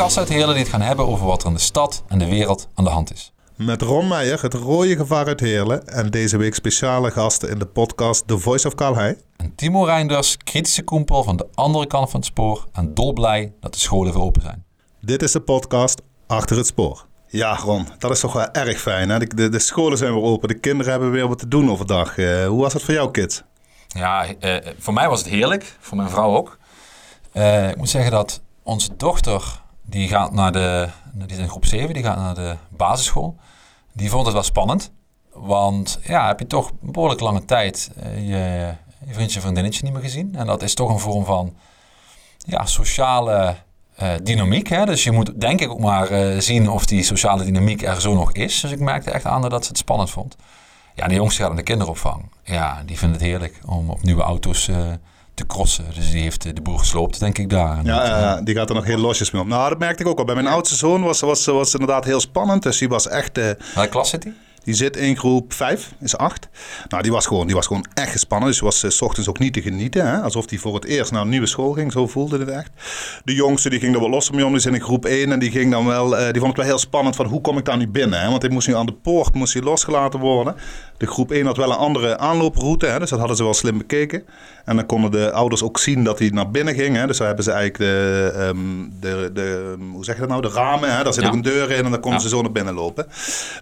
gasten uit Heerlen die het gaan hebben over wat er in de stad en de wereld aan de hand is. Met Ron Meijer, het rode gevaar uit Heerlen. En deze week speciale gasten in de podcast The Voice of Kalhei. En Timo Reinders, kritische koempel van de andere kant van het spoor en dolblij dat de scholen weer open zijn. Dit is de podcast Achter het Spoor. Ja, Ron, dat is toch wel erg fijn. Hè? De, de, de scholen zijn weer open, de kinderen hebben weer wat te doen overdag. Uh, hoe was het voor jou, kids? Ja, uh, voor mij was het heerlijk, voor mijn vrouw ook. Uh, ik moet zeggen dat onze dochter, die gaat naar de, die is groep 7, die gaat naar de basisschool. Die vond het wel spannend. Want ja, heb je toch een behoorlijk lange tijd je, je vriendje vriendinnetje niet meer gezien. En dat is toch een vorm van ja, sociale uh, dynamiek. Hè? Dus je moet denk ik ook maar uh, zien of die sociale dynamiek er zo nog is. Dus ik merkte echt aan dat ze het spannend vond. Ja, de jongste gaat naar de kinderopvang. Ja, die vindt het heerlijk om op nieuwe auto's te crossen. Dus die heeft de boel gesloopt, denk ik, daar. Ja, ja, die gaat er nog heel losjes mee op. Nou, dat merkte ik ook al. Bij mijn oudste zoon was, was, was inderdaad heel spannend. Dus die was echt... Welke klas zit hij? Die zit in groep 5, is 8. Nou, die was gewoon, die was gewoon echt gespannen. Dus was uh, s ochtends ook niet te genieten. Hè? Alsof hij voor het eerst naar een nieuwe school ging. Zo voelde het echt. De jongste die ging er wel los mee om. Die zit in groep 1. En die, ging dan wel, uh, die vond het wel heel spannend van hoe kom ik daar nu binnen. Hè? Want hij moest nu aan de poort moest hij losgelaten worden. De groep 1 had wel een andere aanlooproute. Hè? Dus dat hadden ze wel slim bekeken. En dan konden de ouders ook zien dat hij naar binnen ging. Hè? Dus daar hebben ze eigenlijk de, um, de, de hoe zeg je dat nou, de ramen. Hè? Daar zit ja. ook een deur in en dan konden ja. ze zo naar binnen lopen.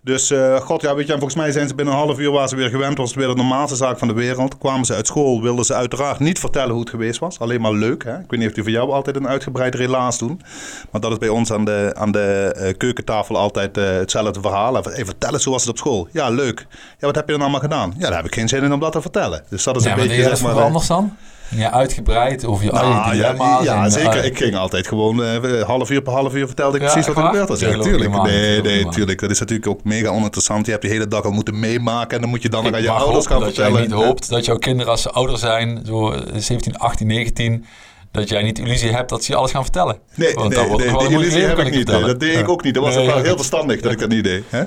Dus uh, god, ja, weet je, en volgens mij zijn ze binnen een half uur waar ze weer gewend. Was het weer de normaalste zaak van de wereld. Kwamen ze uit school, wilden ze uiteraard niet vertellen hoe het geweest was. Alleen maar leuk. Hè? Ik weet niet of die voor jou altijd een uitgebreid relaas doen. Maar dat is bij ons aan de, aan de uh, keukentafel altijd uh, hetzelfde verhaal. Even vertel eens, hoe was het op school? Ja, leuk. Ja, wat heb je dan allemaal gedaan? Ja, daar heb ik geen zin in om dat te vertellen. Dus dat is ja, een beetje... Zeg maar, anders dan? Ja, uitgebreid over je nou, dilemma's. Ja, ja zeker. Uh, ik ging altijd gewoon uh, half uur per half uur vertelde ik ja, precies wat er gebeurd was. Ja, natuurlijk. Nee, nee, natuurlijk. Dat is natuurlijk ook mega oninteressant. Je hebt de hele dag al moeten meemaken en dan moet je dan nog aan je ouders gaan dat vertellen. Dat jij niet hoopt dat jouw kinderen als ze ouder zijn, zo 17, 18, 19 dat jij niet de illusie hebt dat ze je alles gaan vertellen. Nee, Want nee, nee, nee die illusie heb ik niet. Nee, dat deed ik ook niet. Dat was heel verstandig dat ik dat niet deed. Hè?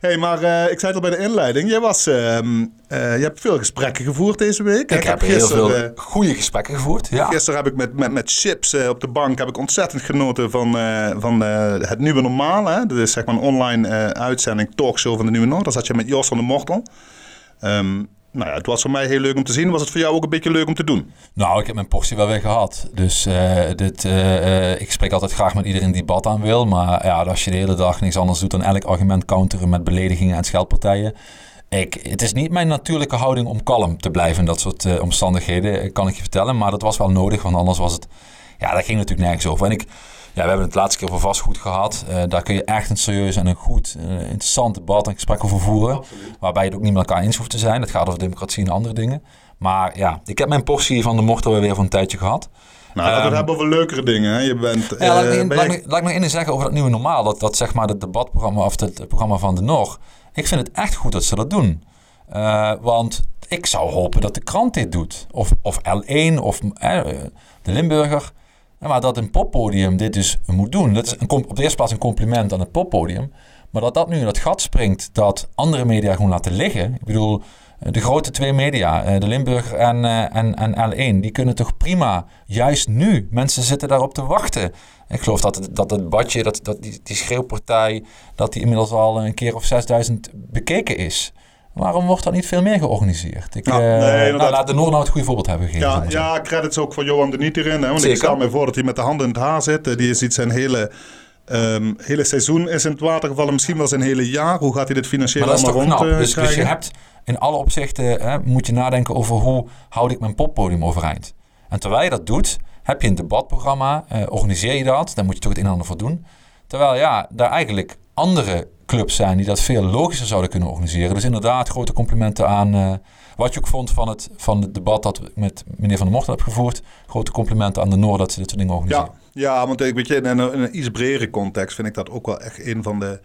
Hey, maar uh, ik zei het al bij de inleiding. Jij was, uh, uh, je hebt veel gesprekken gevoerd deze week. Ik, ik heb gisteren, heel veel goede gesprekken gevoerd. Ja. Gisteren heb ik met, met, met Chips op de bank heb ik ontzettend genoten van, van het nieuwe normaal. Hè? Dat is zeg maar een online uitzending, talkshow van de Nieuwe Noord. Daar zat je met Jos van de Mortel. Um, nou ja, het was voor mij heel leuk om te zien. Was het voor jou ook een beetje leuk om te doen? Nou, ik heb mijn portie wel weer gehad. Dus uh, dit, uh, ik spreek altijd graag met iedereen die debat aan wil. Maar ja, als je de hele dag niks anders doet dan elk argument counteren met beledigingen en scheldpartijen. Ik, het is niet mijn natuurlijke houding om kalm te blijven in dat soort omstandigheden, kan ik je vertellen. Maar dat was wel nodig, want anders was het... Ja, dat ging natuurlijk nergens over. En ik... Ja, we hebben het laatste keer over vastgoed gehad. Uh, daar kun je echt een serieus en een goed, uh, interessant debat en gesprek over voeren. Absoluut. Waarbij je het ook niet met elkaar eens hoeft te zijn. Het gaat over democratie en andere dingen. Maar ja, ik heb mijn portie van de mortel weer voor een tijdje gehad. Nou, laten we het hebben over leukere dingen. Hè? Je bent, ja, laat, me, laat, me, laat me in zeggen over het nieuwe normaal. Dat, dat zeg maar het debatprogramma of het, het programma van de Nog. Ik vind het echt goed dat ze dat doen. Uh, want ik zou hopen dat de krant dit doet. Of, of L1 of de Limburger. Maar dat een poppodium dit dus moet doen. Dat is op de eerste plaats een compliment aan het poppodium. Maar dat dat nu in het gat springt dat andere media gewoon laten liggen. Ik bedoel, de grote twee media, de Limburger en, en, en L1, die kunnen toch prima, juist nu, mensen zitten daarop te wachten. Ik geloof dat het, dat het badje, dat, dat die, die schreeuwpartij, dat die inmiddels al een keer of 6000 bekeken is. Waarom wordt dat niet veel meer georganiseerd? Ik, ja, nee, nou, laat de Noord nou het goede voorbeeld hebben gegeven. Ja, ja credits ook voor Johan de Niet hierin. Hè, want Zeker. ik stel me voor dat hij met de handen in het haar zit. Die ziet zijn hele, um, hele seizoen is in het water gevallen. Misschien wel zijn hele jaar. Hoe gaat hij dit financieel maar dat allemaal is toch rond knap. uh, dus, dus je hebt in alle opzichten hè, moet je nadenken over hoe houd ik mijn poppodium overeind. En terwijl je dat doet, heb je een debatprogramma, organiseer je dat, daar moet je toch het een en ander voor doen. Terwijl ja, daar eigenlijk andere clubs zijn die dat veel logischer zouden kunnen organiseren. Dus inderdaad, grote complimenten aan uh, wat je ook vond van het, van het debat dat ik met meneer Van der Mocht heb gevoerd. Grote complimenten aan de Noord dat ze dit soort dingen organiseren. Ja, ja want ik weet je, in een, in een iets bredere context vind ik dat ook wel echt een van de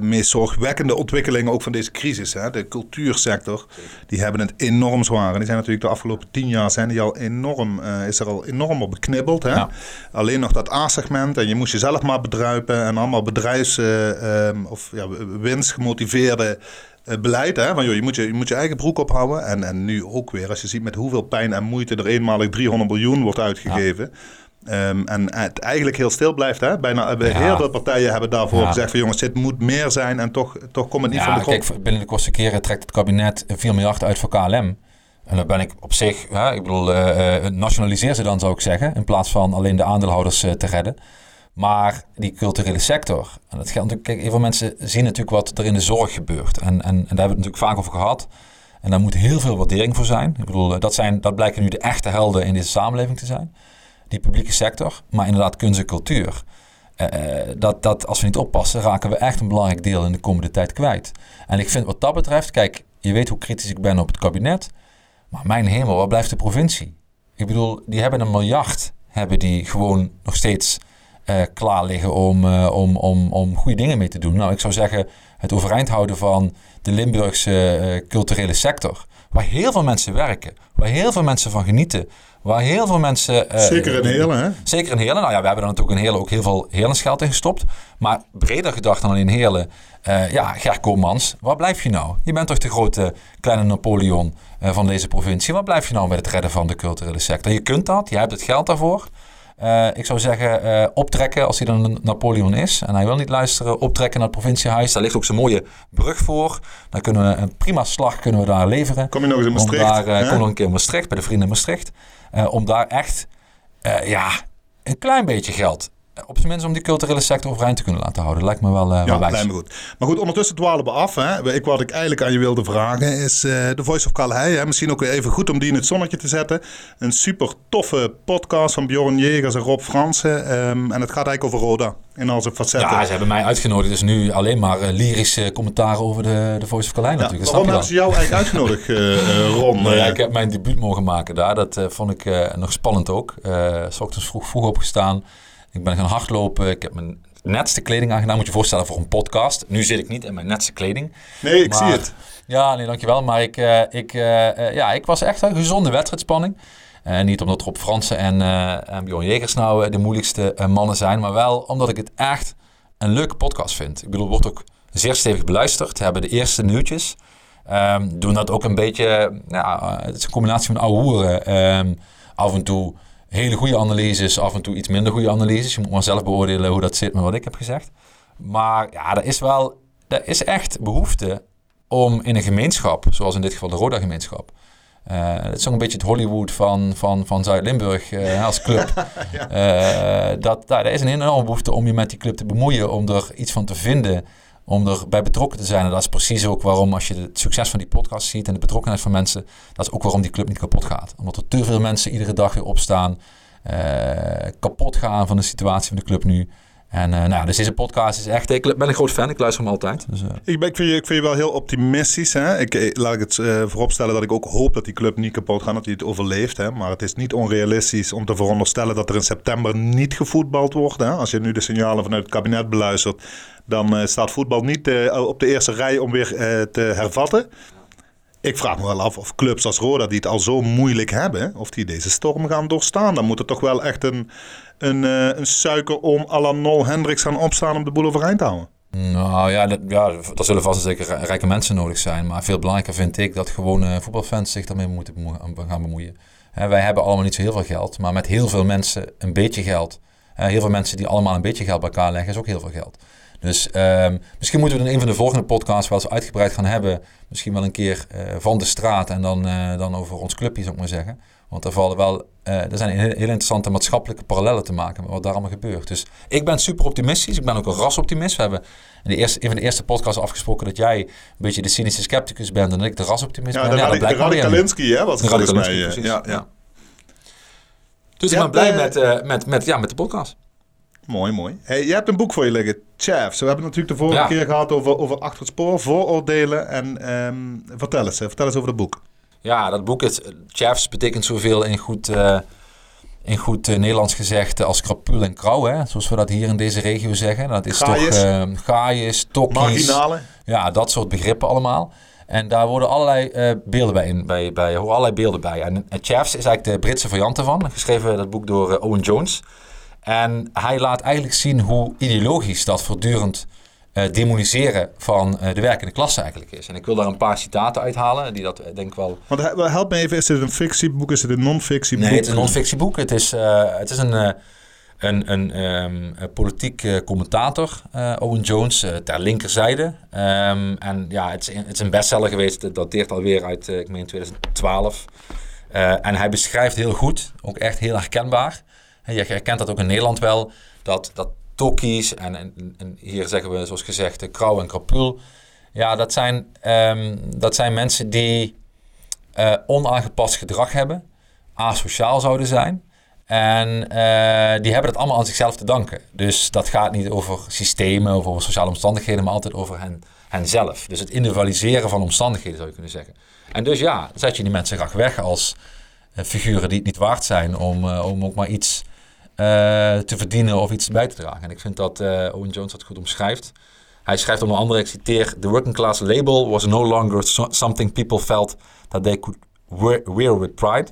meest zorgwekkende ontwikkelingen ook van deze crisis. Hè? De cultuursector, die hebben het enorm zwaar. En die zijn natuurlijk de afgelopen tien jaar zijn die al enorm, uh, is er al enorm op beknibbeld. Hè? Ja. Alleen nog dat A-segment en je moest jezelf maar bedruipen en allemaal bedrijfs- uh, um, of ja, winstgemotiveerde beleid. Hè? Van, joh, je, moet je, je moet je eigen broek ophouden. En, en nu ook weer, als je ziet met hoeveel pijn en moeite er eenmalig 300 miljoen wordt uitgegeven. Ja Ehm, en het eigenlijk heel stil blijft. Hè? Bijna ja. heel veel partijen hebben daarvoor gezegd van jongens, dit moet meer zijn en toch, toch komt het niet van de grond. Kijk, binnen de kortste keren trekt het kabinet 4 miljard uit voor KLM. En dan ben ik op zich, hè, ik bedoel, uh, nationaliseer ze dan zou ik zeggen, in plaats van alleen de aandeelhouders uh, te redden. Maar die culturele sector, en dat geldt natuurlijk, kijk, heel veel mensen zien natuurlijk wat er in de zorg gebeurt. En, en, en daar hebben we het natuurlijk vaak over gehad. En daar moet heel veel waardering voor zijn. Ik bedoel, dat, zijn, dat blijken nu de echte helden in deze samenleving te zijn. Die publieke sector, maar inderdaad kunst en cultuur. Uh, dat, dat als we niet oppassen, raken we echt een belangrijk deel in de komende tijd kwijt. En ik vind wat dat betreft, kijk, je weet hoe kritisch ik ben op het kabinet. Maar mijn hemel, waar blijft de provincie? Ik bedoel, die hebben een miljard, hebben die gewoon nog steeds uh, klaar liggen om, om, om, om goede dingen mee te doen. Nou, ik zou zeggen, het overeind houden van de Limburgse culturele sector. Waar heel veel mensen werken, waar heel veel mensen van genieten. Waar heel veel mensen... zeker in Heerlen, hè? Zeker in Heerlen. Nou ja, we hebben er natuurlijk in Heerlen ook heel veel Heerlensgeld in gestopt. Maar breder gedacht dan alleen Heerlen. ja, Ger Koopmans, waar blijf je nou? Je bent toch de grote kleine Napoleon van deze provincie. Waar blijf je nou bij het redden van de culturele sector? Je kunt dat, je hebt het geld daarvoor. Uh, ik zou zeggen, uh, optrekken als hij dan een Napoleon is. En hij wil niet luisteren, optrekken naar het provinciehuis. Daar ligt ook zo'n mooie brug voor. Dan kunnen we een prima slag kunnen we daar leveren. Kom je nog eens in Maastricht? Om daar, uh, kom nog een keer in Maastricht, bij de vrienden in Maastricht. om daar echt, ja, een klein beetje geld op zijn minst om die culturele sector overeind te kunnen laten houden. Lijkt me wel, uh, ja, wel lijkt me goed. Maar goed, ondertussen dwalen we af. Hè. Ik, wat ik eigenlijk aan je wilde vragen is uh, The Voice of Calhei. Hè. Misschien ook weer even goed om die in het zonnetje te zetten. Een super toffe podcast van Bjorn Jegers en Rob Fransen. Um, en het gaat eigenlijk over Roda in al zijn facetten. Ja, ze hebben mij uitgenodigd. Dus nu alleen maar uh, lyrische commentaren over de, de Voice of Calhei ja, natuurlijk. waarom hebben ze jou eigenlijk uitgenodigd, Ron? nou, ja, ik heb mijn debuut mogen maken daar. Dat vond ik nog spannend ook. S ochtends vroeg, vroeg opgestaan. Ik ben gaan hardlopen. Ik heb mijn netste kleding aangedaan. Moet je je voorstellen voor een podcast. Nu zit ik niet in mijn netste kleding. Nee, ik zie het. Ja, nee, dankjewel. Maar ik, uh, ik, uh, ja, ik was echt een gezonde wedstrijdspanning. Uh, niet omdat Rob Fransen en, en Bjorn Jegers nou de moeilijkste mannen zijn. Maar wel omdat ik het echt een leuke podcast vind. Ik bedoel, het wordt ook zeer stevig beluisterd. We hebben de eerste nieuwtjes. Um, doen dat ook een beetje... Ja, het is een combinatie van ouwe hoeren. Um, af en toe hele goede analyses, af en toe iets minder goede analyses. Je moet maar zelf beoordelen hoe dat zit met wat ik heb gezegd. Maar ja, er is wel, er is echt behoefte om in een gemeenschap, zoals in dit geval de Roda-gemeenschap. Uh, het is ook een beetje het Hollywood van, van, van Zuid-Limburg uh, als club. ja. uh, dat, daar, is een enorme behoefte om je met die club te bemoeien, om er iets van te vinden om erbij betrokken te zijn. En dat is precies ook waarom, als je het succes van die podcast ziet en de betrokkenheid van mensen, dat is ook waarom die club niet kapot gaat. Omdat er te veel mensen iedere dag weer opstaan, uh, kapot gaan van de situatie van de club nu. En uh, nou, dus deze podcast is echt... Ik ben een groot fan, ik luister hem altijd. Dus, uh. ik, ben, ik, vind je, ik vind je wel heel optimistisch. Hè? Ik, laat ik het uh, vooropstellen dat ik ook hoop dat die club niet kapot gaat, dat hij het overleeft. Hè? Maar het is niet onrealistisch om te veronderstellen dat er in september niet gevoetbald wordt. Hè? Als je nu de signalen vanuit het kabinet beluistert, dan staat voetbal niet op de eerste rij om weer te hervatten. Ik vraag me wel af of clubs als Roda, die het al zo moeilijk hebben, of die deze storm gaan doorstaan. Dan moet er toch wel echt een een, uh, een suikerom à la Nol Hendricks gaan opstaan om de boel overeind te houden? Nou ja, dat, ja, zullen vast zeker rijke mensen nodig zijn. Maar veel belangrijker vind ik dat gewone voetbalfans zich daarmee moeten gaan bemoeien. wij hebben allemaal niet zo heel veel geld, maar met heel veel mensen een beetje geld. heel veel mensen die allemaal een beetje geld bij elkaar leggen, is ook heel veel geld. Dus um, misschien moeten we in een van de volgende podcasts wel eens uitgebreid gaan hebben. Misschien wel een keer uh, van de straat en dan, uh, dan over ons clubje, zou ik maar zeggen. Want er, vallen wel, uh, er zijn heel, heel, interessante maatschappelijke parallellen te maken met wat daar allemaal gebeurt. Dus ik ben super optimistisch. Ik ben ook een rasoptimist. We hebben in de eerste, een van de eerste podcasts afgesproken dat jij een beetje de cynische scepticus bent en dat ik de rasoptimist ja, ben. De ja, de Radikalinski, hè? Wat Radikalinski, mij. Ja, ja. Dus ja, ik ben blij met, met, met, ja, met de podcast. Mooi, mooi. Hey, je hebt een boek voor je liggen, Chefs. We hebben natuurlijk de vorige ja. keer gehad over, over achter het spoor, vooroordelen. En um, vertel eens, vertel eens over het boek. Ja, dat boek, het, Chefs, betekent zoveel in goed, uh, in goed uh, Nederlands gezegd als krapul en krauw. Hè? Zoals we dat hier in deze regio zeggen. Dat is gaaiers. toch uh, gaaiers, tokkies. Marginalen. Ja, dat soort begrippen allemaal. En daar worden allerlei uh, beelden bij, in, bij, bij, horen allerlei beelden bij. En, en Chefs is eigenlijk de Britse variant ervan. Geschreven dat boek door Owen Jones. En hij laat eigenlijk zien hoe ideologisch dat voortdurend eh, demoniseren van eh, de werkende klasse eigenlijk is. En ik wil daar een paar citaten uithalen, die dat eh, denk ik wel... Want he- help me even, is het een fictieboek, is het een non-fictieboek? Nee, het is een non-fictieboek. Het is, het is een, een, een, ehm, een politiek commentator, Owen Jones, ter linkerzijde. Ehm, en ja, het is, een- het is een bestseller geweest. Het dateert alweer uit, ik meen 2012. Eh, en hij beschrijft heel goed, ook echt heel herkenbaar. Je herkent dat ook in Nederland wel, dat, dat tokkies en, en, en hier zeggen we zoals gezegd de krauw en krapul. Ja, dat zijn, ehm, dat zijn mensen die eh, onaangepast gedrag hebben, asociaal zouden zijn. En eh, die hebben het allemaal aan zichzelf te danken. Dus dat gaat niet over systemen of over sociale omstandigheden, maar altijd over hen, henzelf. Dus het individualiseren van omstandigheden zou je kunnen zeggen. En dus ja, zet je die mensen graag weg als eh, figuren die het niet waard zijn om, om ook maar iets te verdienen of iets bij te dragen. En ik vind dat eh, Owen Jones dat goed omschrijft. Hij schrijft onder andere, ik citeer, The working class label was no longer so- something people felt that they could wear, with pride.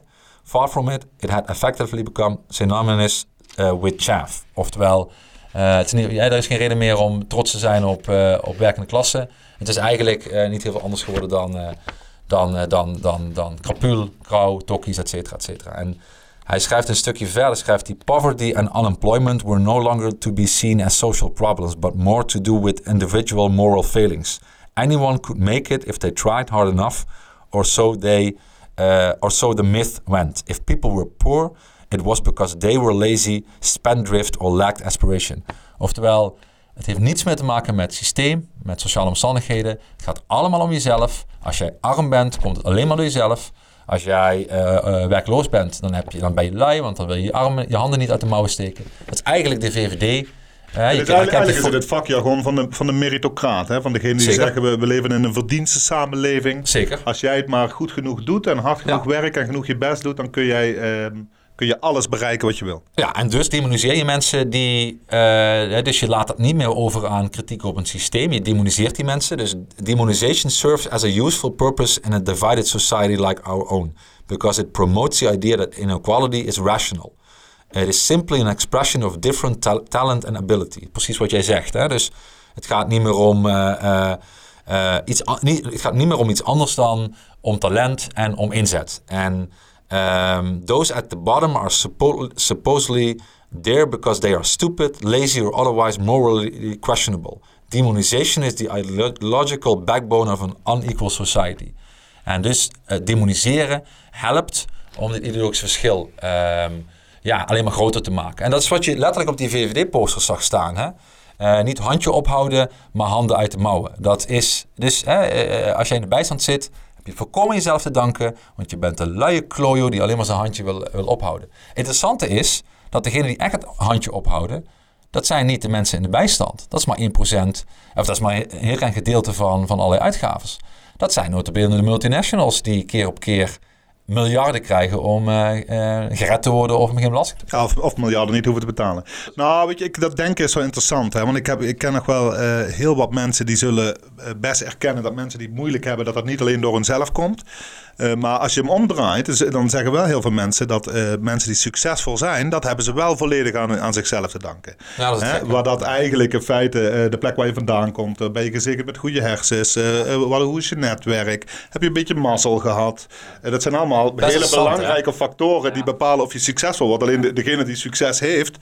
Far from it, it had effectively become synonymous uh, with chaff. Oftewel, eh, het is er is geen reden meer om trots te zijn op, eh, op werkende klasse. Het is eigenlijk eh, niet heel veel anders geworden dan, eh, dan, eh, dan, dan, dan krapul, krauw, tokkies, et cetera, et cetera. En hij schrijft een stukje verder, schrijft hij... Poverty and unemployment were no longer to be seen as social problems... but more to do with individual moral failings. Anyone could make it if they tried hard enough... or so they... uh, or so the myth went. If people were poor, it was because they were lazy, spendthrift or lacked aspiration. Oftewel, het heeft niets meer te maken met systeem, met sociale omstandigheden. Het gaat allemaal om jezelf. Als jij arm bent, komt het alleen maar door jezelf. Als jij eh, eh, werkloos bent, dan, heb je, dan ben je lui, want dan wil je je, armen, je handen niet uit de mouwen steken. Dat is eigenlijk de VVD. Eh, je eigenlijk, eigenlijk is het het vakjargon van de, van de meritocraat. Hè? Van degene die Zeker. zeggen, we, we leven in een verdienstensamenleving. Zeker. Als jij het maar goed genoeg doet en hard genoeg Ja. werkt en genoeg je best doet... dan kun jij ehm, kun je alles bereiken wat je wil. Ja, en dus demoniseer je mensen die... eh, dus je laat het niet meer over aan kritiek op een systeem. Je demoniseert die mensen. Dus demonization serves as a useful purpose in a divided society like our own. Because it promotes the idea that inequality is rational. It is simply an expression of different ta- talent and ability. Precies wat jij zegt. Hè? Dus het gaat niet meer om... eh, eh, iets, niet, het gaat niet meer om iets anders dan om talent en om inzet. En um, those at the bottom are suppo- supposedly there because they are stupid, lazy, or otherwise morally questionable. Demonization is the ideological backbone of an unequal society. En dus eh, demoniseren helpt om dit ideologisch verschil ehm, ja, alleen maar groter te maken. En dat is wat je letterlijk op die VVD-posters zag staan. Hè? Eh, niet handje ophouden, maar handen uit de mouwen. Dat is dus, eh, als jij in de bijstand zit, je volkomen jezelf te danken, want je bent een luie klojo die alleen maar zijn handje wil, wil ophouden. Het interessante is dat degenen die echt het handje ophouden, dat zijn niet de mensen in de bijstand. Dat is maar 1%, of dat is maar een heel klein gedeelte van, van allerlei uitgaven. Dat zijn notabene de multinationals die keer op keer miljarden krijgen om eh, gered te worden of geen belasting te Ja, of, of miljarden niet hoeven te betalen. Nou, weet je, ik, dat denken is wel interessant. Hè? Want ik, heb, ik ken nog wel eh, heel wat mensen die zullen best erkennen dat mensen die het moeilijk hebben, dat dat niet alleen door hunzelf komt. Eh, maar als je hem omdraait, dan zeggen wel heel veel mensen dat eh, mensen die succesvol zijn, dat hebben ze wel volledig aan, aan zichzelf te danken. Ja, dat Hè? Waar dat eigenlijk in feite eh, de plek waar je vandaan komt, ben je gezegend met goede hersens, wat, hoe is je netwerk, heb je een beetje mazzel gehad. Eh, dat zijn allemaal hele hè? belangrijke factoren die bepalen of je succesvol wordt. Alleen de- degene die succes heeft,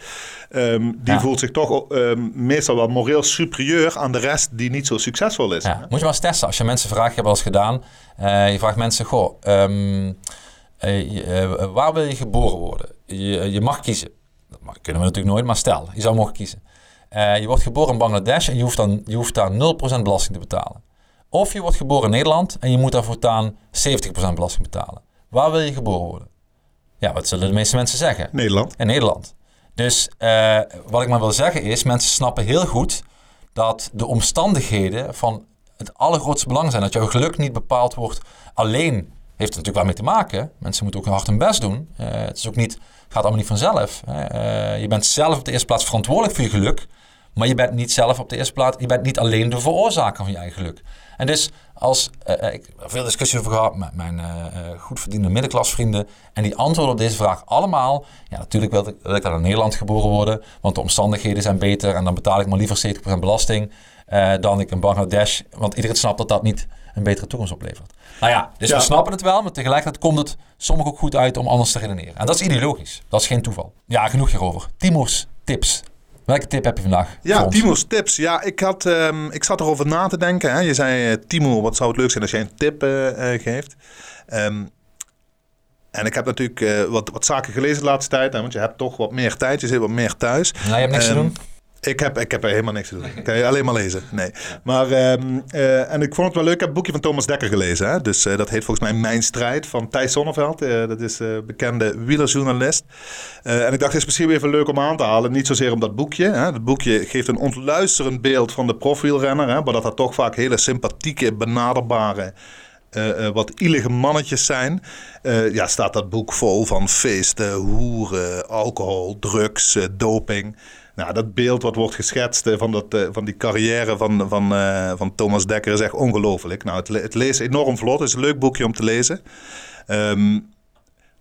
ehm, die Ja. voelt zich toch ehm, meestal wel moreel superieur aan de rest die niet zo succesvol is. Ja, moet je maar eens testen. Als je mensen vraagt, ik heb wel eens gedaan. je vraagt mensen, goh, ehm, eh, eh, waar wil je geboren worden? Je, je mag kiezen. Dat kunnen we natuurlijk nooit, maar stel, je zou mogen kiezen. Eh, je wordt geboren in Bangladesh en je hoeft, dan, je hoeft daar 0% belasting te betalen. Of je wordt geboren in Nederland en je moet daar voortaan 70% belasting betalen. Waar wil je geboren worden? Ja, wat zullen de meeste mensen zeggen? Nederland. in Nederland. Dus wat ik maar wil zeggen is, mensen snappen heel goed dat de omstandigheden van het allergrootste belang zijn. Dat jouw geluk niet bepaald wordt alleen, heeft er natuurlijk wel mee te maken. Mensen moeten ook hard hun best doen. Eh, het is ook niet, gaat allemaal niet vanzelf. Eh, je bent zelf op de eerste plaats verantwoordelijk voor je geluk. Maar je bent niet zelf op de eerste plaats, je bent niet alleen de veroorzaker van je eigen geluk. En dus als, eh, ik veel discussie over gehad met mijn eh, eh, goed verdiende middenklasvrienden. En die antwoorden op deze vraag allemaal, ja natuurlijk wil ik, wil ik dan in Nederland geboren worden. Want de omstandigheden zijn beter en dan betaal ik maar liever 70% belasting. Eh, dan ik een Bangladesh. Want iedereen snapt dat dat niet een betere toekomst oplevert. Nou ja, dus Ja. we snappen het wel, maar tegelijkertijd komt het soms ook goed uit om anders te redeneren. En dat is ideologisch. Dat is geen toeval. Ja, genoeg hierover. Timo's tips. Welke tip heb je vandaag? Ja? Timo's tips. Ja, ik, had, ehm, ik zat erover na te denken. Hè. Je zei, eh, Timo, wat zou het leuk zijn als jij een tip eh, geeft. Ehm, en ik heb natuurlijk wat, wat zaken gelezen de laatste tijd. Hè, want je hebt toch wat meer tijd. Je zit wat meer thuis. Nou, je hebt niks te Ehm, doen. Ik heb, ik heb er helemaal niks te doen. Ik kan alleen maar lezen. Nee. Maar, ehm, eh, en ik vond het wel leuk. Ik heb een boekje van Thomas Dekker gelezen. Hè? Dus eh, dat heet volgens mij Mijn Strijd van Thijs Zonneveld. Eh, dat is een bekende wielerjournalist. En ik dacht, het is misschien even leuk om aan te halen. Niet zozeer om dat boekje. Hè? Dat boekje geeft een ontluisterend beeld van de profwielrenner. Hè? Maar dat dat toch vaak hele sympathieke, benaderbare... wat ielige mannetjes zijn. Ja, staat dat boek vol van feesten, hoeren, alcohol, drugs, doping. Nou, dat beeld wat wordt geschetst eh, van, dat, eh, van die carrière van, van, eh, van Thomas Dekker is echt ongelooflijk. Nou, het, het leest enorm vlot. Het is een leuk boekje om te lezen. Ehm,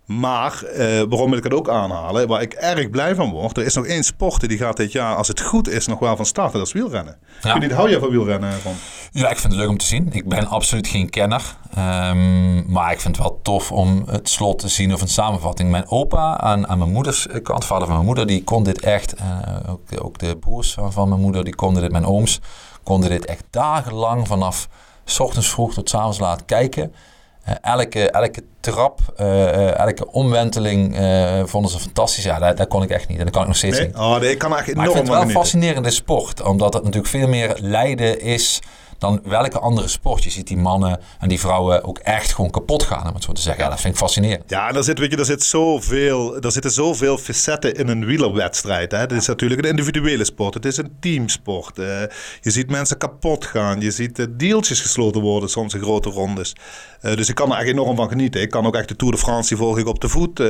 maar eh, waarom wil ik het ook aanhalen? Waar ik erg blij van word. Er is nog één sport die gaat dit jaar, als het goed is, nog wel van starten. Dat is wielrennen. Ja. Niet, hou je van wielrennen, Ron? Ja, ik vind het leuk om te zien. Ik ben absoluut geen kenner. Ehm, maar ik vind het wel tof om het slot te zien of een samenvatting. Mijn opa aan, aan mijn moeders kant, vader van mijn moeder, die kon dit echt. eh, ook, de- ook de broers van, van mijn moeder, die konden dit. Mijn ooms konden dit echt dagenlang vanaf 's ochtends vroeg tot 's avonds laat kijken. Eh, elke, elke trap, eh, eh, elke omwenteling vonden ze fantastisch. Ja, dat, dat kon ik echt niet. En dat kan ik nog steeds Nee? niet. Oh, nee, ik kan echt Maar ik vind het wel een fascinerende sport. Omdat het natuurlijk veel meer lijden is dan welke andere sport. Je ziet die mannen en die vrouwen ook echt gewoon kapot gaan, om het zo te zeggen. Ja, dat vind ik fascinerend. Ja, er, zit, weet je, er, zit zoveel, er zitten zoveel facetten in een wielerwedstrijd. Hè. Het is natuurlijk een individuele sport. Het is een teamsport. Eh, je ziet mensen kapot gaan. Je ziet eh, deeltjes gesloten worden soms in grote rondes. Eh, dus ik kan er echt enorm van genieten. Ik kan ook echt de Tour de France, volg ik op de voet.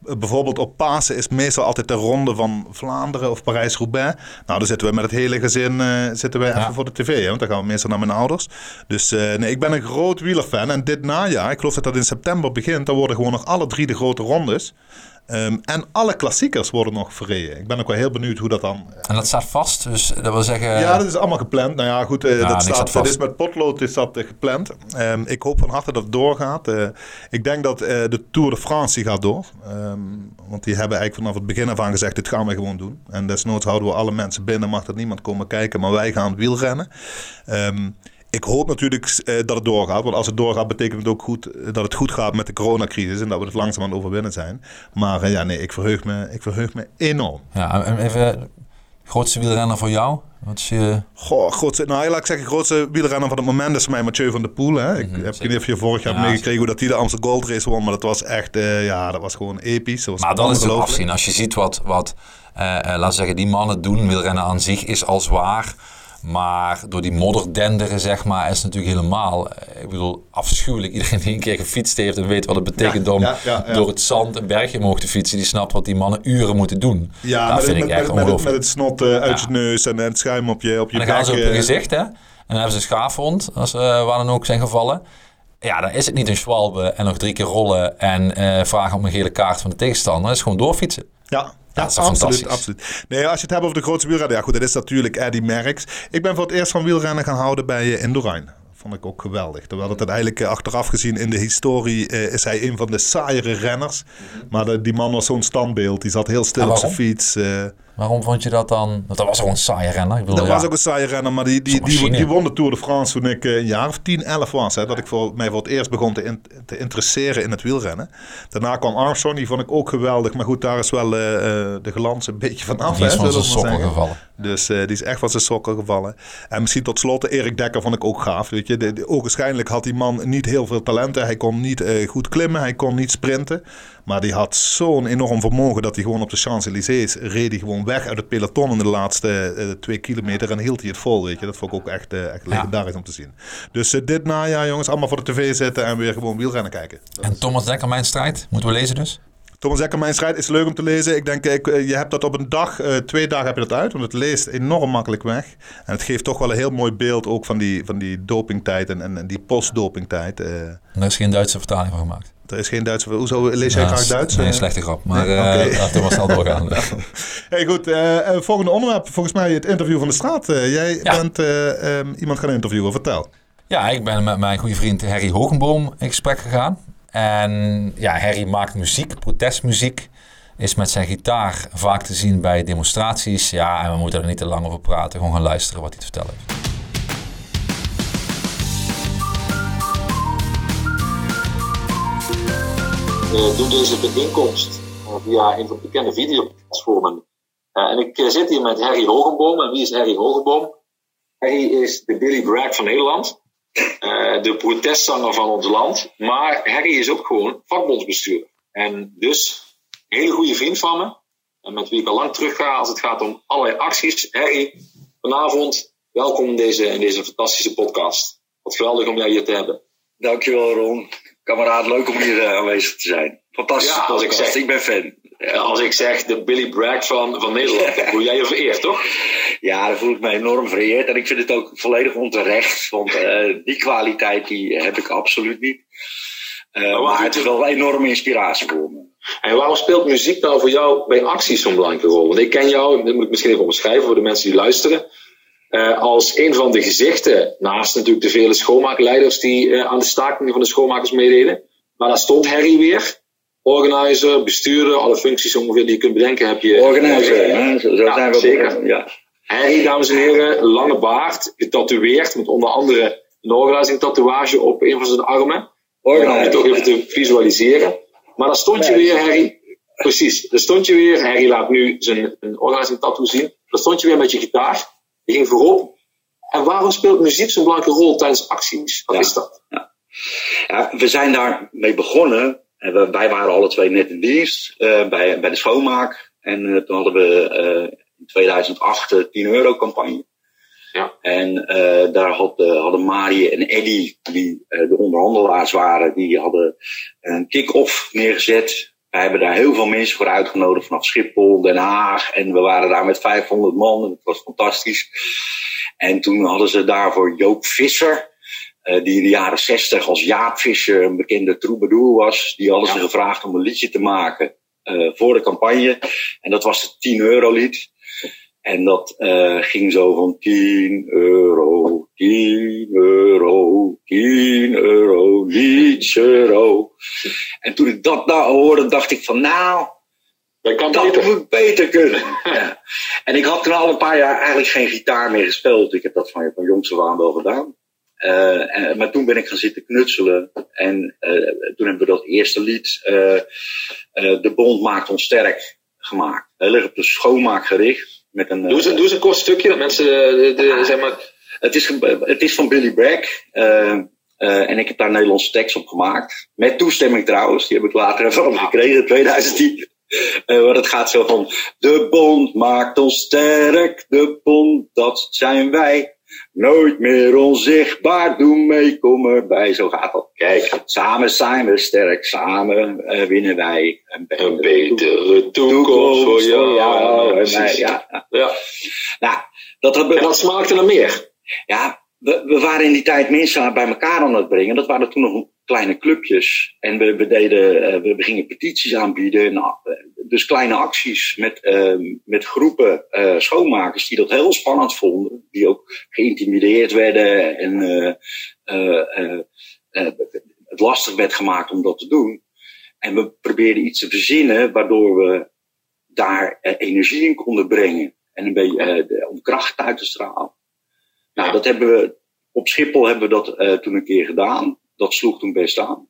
Bijvoorbeeld op Pasen is meestal altijd de ronde van Vlaanderen of Parijs-Roubaix. Nou, dan zitten we met het hele gezin zitten we Ja. even voor de tv. Hè, want dan gaan we meestal naar mijn ouders. Dus eh, nee, ik ben een groot wielerfan. En dit najaar, ik geloof dat dat in september begint, dan worden gewoon nog alle drie de grote rondes. Ehm, en alle klassiekers worden nog verreden. Ik ben ook wel heel benieuwd hoe dat dan... En dat staat vast, dus dat wil zeggen... ja, dat is allemaal gepland. Nou ja, goed, eh, dat, staat staat, vast. dat is met potlood is dat eh, gepland. Ehm, ik hoop van harte dat het doorgaat. Eh, ik denk dat eh, de Tour de France die gaat door. Ehm, want die hebben eigenlijk vanaf het begin af aan gezegd, dit gaan we gewoon doen. En desnoods houden we alle mensen binnen, mag er niemand komen kijken. Maar wij gaan wielrennen. Ik hoop natuurlijk eh, dat het doorgaat. Want als het doorgaat, betekent het ook goed, eh, dat het goed gaat met de coronacrisis. En dat we het langzaam aan het overwinnen zijn. Maar eh, ja, nee, ik verheug me, ik verheug me enorm. Ja, en even, grootste wielrenner voor jou? Wat is je... Goh, grootste, nou, laat ik zeggen, grootste wielrenner van het moment is voor mij Mathieu van der Poel. Hè. Ik heb geen idee of je vorig jaar Ja, meegekregen hoe dat hij de Amsterdam Gold Race won. Maar dat was echt, ja, dat was gewoon episch. Dat was Maar dat is het afzien. Als je ziet wat, wat laten we zeggen, die mannen doen, wielrennen aan zich is al zwaar. Maar door die modder denderen, zeg maar, is het natuurlijk helemaal... eh, Ik bedoel, afschuwelijk. Iedereen die een keer gefietst heeft en weet wat het betekent Ja, om ja, ja, ja. door het zand een bergje omhoog te fietsen. Die snapt wat die mannen uren moeten doen. Ja, dat met, vind met, ik echt met, het, met het snot eh, uit je neus en, en het schuim op je, op je En dan gaan ze op hun eh. gezicht, hè. En dan hebben ze een schaafwond, als, waar dan ook zijn gevallen. Ja, dan is het niet een schwalbe en nog drie keer rollen en vragen om een gele kaart van de tegenstander. Het is gewoon doorfietsen. Ja, ja, dat is absoluut, absoluut. Nee, als je het hebt over de grootste wielrenner, ja goed, dat is natuurlijk Eddie Merckx. Ik ben voor het eerst van wielrennen gaan houden bij uh, Indurain. Vond ik ook geweldig. Terwijl het uiteindelijk eh, achteraf gezien in de historie eh, is hij een van de saaiere renners. Maar de- die man was zo'n standbeeld. Die zat heel stil op zijn fiets. eh. Waarom vond je dat dan? Want dat was gewoon een saaie renner. Ik bedoel, dat ja. was ook een saaie renner, maar die, die, die, die won de Tour de France toen ik eh, een jaar of 10, 11 was. Hè, dat ik voor, mij voor het eerst begon te, in- te interesseren in het wielrennen. Daarna kwam Armstrong, die vond ik ook geweldig. Maar goed, daar is wel eh, eh, de glans een beetje van af. Die is hè, van zijn sokken gevallen. Dus eh, die is echt van zijn sokken gevallen. En misschien tot slot, Erik Dekker vond ik ook gaaf. Weet je. De, de, ogenschijnlijk had die man niet heel veel talenten. Hij kon niet eh, goed klimmen, hij kon niet sprinten. Maar die had zo'n enorm vermogen dat hij gewoon op de Champs-Élysées reed hij gewoon weg uit het peloton in de laatste eh, twee kilometer en hield hij het vol. Weet je. Dat vond ik ook echt, echt Ja. legendarisch om te zien. Dus dit najaar jongens, allemaal voor de tv zitten en weer gewoon wielrennen kijken. Dat En Thomas Dekker, mijn strijd. Moeten we lezen dus? Thomas Ekker, Mijn Strijd is leuk om te lezen. Ik denk, ik, je hebt dat op een dag, uh, twee dagen heb je dat uit. Want het leest enorm makkelijk weg. En het geeft toch wel een heel mooi beeld ook van die, van die dopingtijd en, en, die post-dopingtijd. Uh, er is geen Duitse vertaling van gemaakt. Er is geen Duitse... Hoezo lees jij graag Duits? Nee, slechte grap. Maar nee, okay. uh, laten we maar snel doorgaan. hey, goed. Uh, volgende onderwerp. Volgens mij het interview van de straat. Uh, jij ja. bent um, iemand gaan interviewen. Vertel. Ja, ik ben met mijn goede vriend Harry Hogenboom in gesprek gegaan. En ja, Harry maakt muziek, protestmuziek. Is met zijn gitaar vaak te zien bij demonstraties. Ja, en we moeten er niet te lang over praten. Gewoon gaan luisteren wat hij te vertellen heeft. uh, doen deze bijeenkomst uh, via een van de bekende videoplatformen. Uh, en ik zit hier met Harry Hogenboom. En wie is Harry Hogenboom? Harry is de Billy Bragg van Nederland. De protestzanger van ons land. Maar Harry is ook gewoon vakbondsbestuurder. En dus een hele goede vriend van me. En met wie ik al lang terug ga als het gaat om allerlei acties. Harry, vanavond welkom in deze, in deze fantastische podcast. Wat geweldig om jou hier te hebben. Dankjewel Ron kameraad, leuk om hier uh, aanwezig te zijn. Fantastisch. Ja, ik, zeg, ik ben fan. Als ik zeg de Billy Bragg van, van Nederland, voel jij je vereerd, toch? Ja, daar voel ik me enorm vereerd. En ik vind het ook volledig onterecht. Want uh, die kwaliteit die heb ik absoluut niet. Uh, maar het is wel een enorme inspiratie voor me. En waarom speelt muziek nou voor jou bij acties zo'n belangrijke rol? Want ik ken jou, dat moet ik misschien even omschrijven voor de mensen die luisteren. Uh, als een van de gezichten, naast natuurlijk de vele schoonmaakleiders die aan de stakingen van de schoonmakers meededen. Maar daar stond Harry weer. Organizer, bestuurder, alle functies ongeveer die je kunt bedenken heb je. Organizer, ja, zo ja, zijn we zeker. Ja. Harry, dames en heren, lange baard, getatoeëerd, met onder andere een organizing tatoeage op een van zijn armen. Organizer. Om je toch even te visualiseren. Maar daar stond je weer, Harry. Precies, daar stond je weer. Harry laat nu zijn een organizing tattoo zien. Daar stond je weer met je gitaar. Je ging voorop. En waarom speelt muziek zo'n belangrijke rol tijdens acties? Wat is dat? Ja. ja. we zijn daarmee begonnen. En we, wij waren alle twee net in dienst uh, bij, bij de schoonmaak. En uh, toen hadden we uh, in 2008 de 10 euro campagne. Ja. En daar had, hadden Marie en Eddy, die de onderhandelaars waren, die hadden een kick-off neergezet. Wij hebben daar heel veel mensen voor uitgenodigd vanaf Schiphol, Den Haag. En we waren daar met 500 man en het was fantastisch. En toen hadden ze daarvoor Joop Visser, uh, die in de jaren 60 als Jaap Visser een bekende troubadour was. Die hadden ze gevraagd om een liedje te maken uh, voor de campagne. En dat was het 10 euro lied. En dat uh, ging zo van 10 euro, 10 euro, 10 euro, niets euro. En toen ik dat nou hoorde, dacht ik van nou, dat, kan dat beter. moet beter kunnen. ja. En ik had toen al een paar jaar eigenlijk geen gitaar meer gespeeld. Ik heb dat van, van jongs af aan wel gedaan. Uh, en, maar toen ben ik gaan zitten knutselen. En uh, toen hebben we dat eerste lied, uh, De Bond maakt ons sterk, gemaakt. Heel erg op de schoonmaak gericht. Met een, doe, eens, doe eens een kort stukje, dat mensen de, de, zeg maar... Het is, het is van Billy Bragg. En ik heb daar Nederlandse tekst op gemaakt. Met toestemming trouwens. Die heb ik later even gekregen in 2010. Uh, maar het gaat zo van... De bond maakt ons sterk. De bond, dat zijn wij. Nooit meer onzichtbaar, doe mee, kom erbij. Zo gaat dat. Kijk, samen zijn we sterk, samen uh, winnen wij een, een betere toekomst, voor jou, en mij. Ja, ja. Nou, dat, en dat smaakte naar meer. Ja, we, we, waren in die tijd mensen bij elkaar aan het brengen. Dat waren toen nog kleine clubjes. En we, we deden, uh, we, gingen petities aanbieden. En, uh, dus kleine acties met, uh, met groepen schoonmakers die dat heel spannend vonden. Die ook geïntimideerd werden en het lastig werd gemaakt om dat te doen. En we probeerden iets te verzinnen waardoor we daar energie in konden brengen. En een beetje om kracht uit te stralen. Nou, dat hebben we op Schiphol hebben we dat uh, toen een keer gedaan. Dat sloeg toen best aan.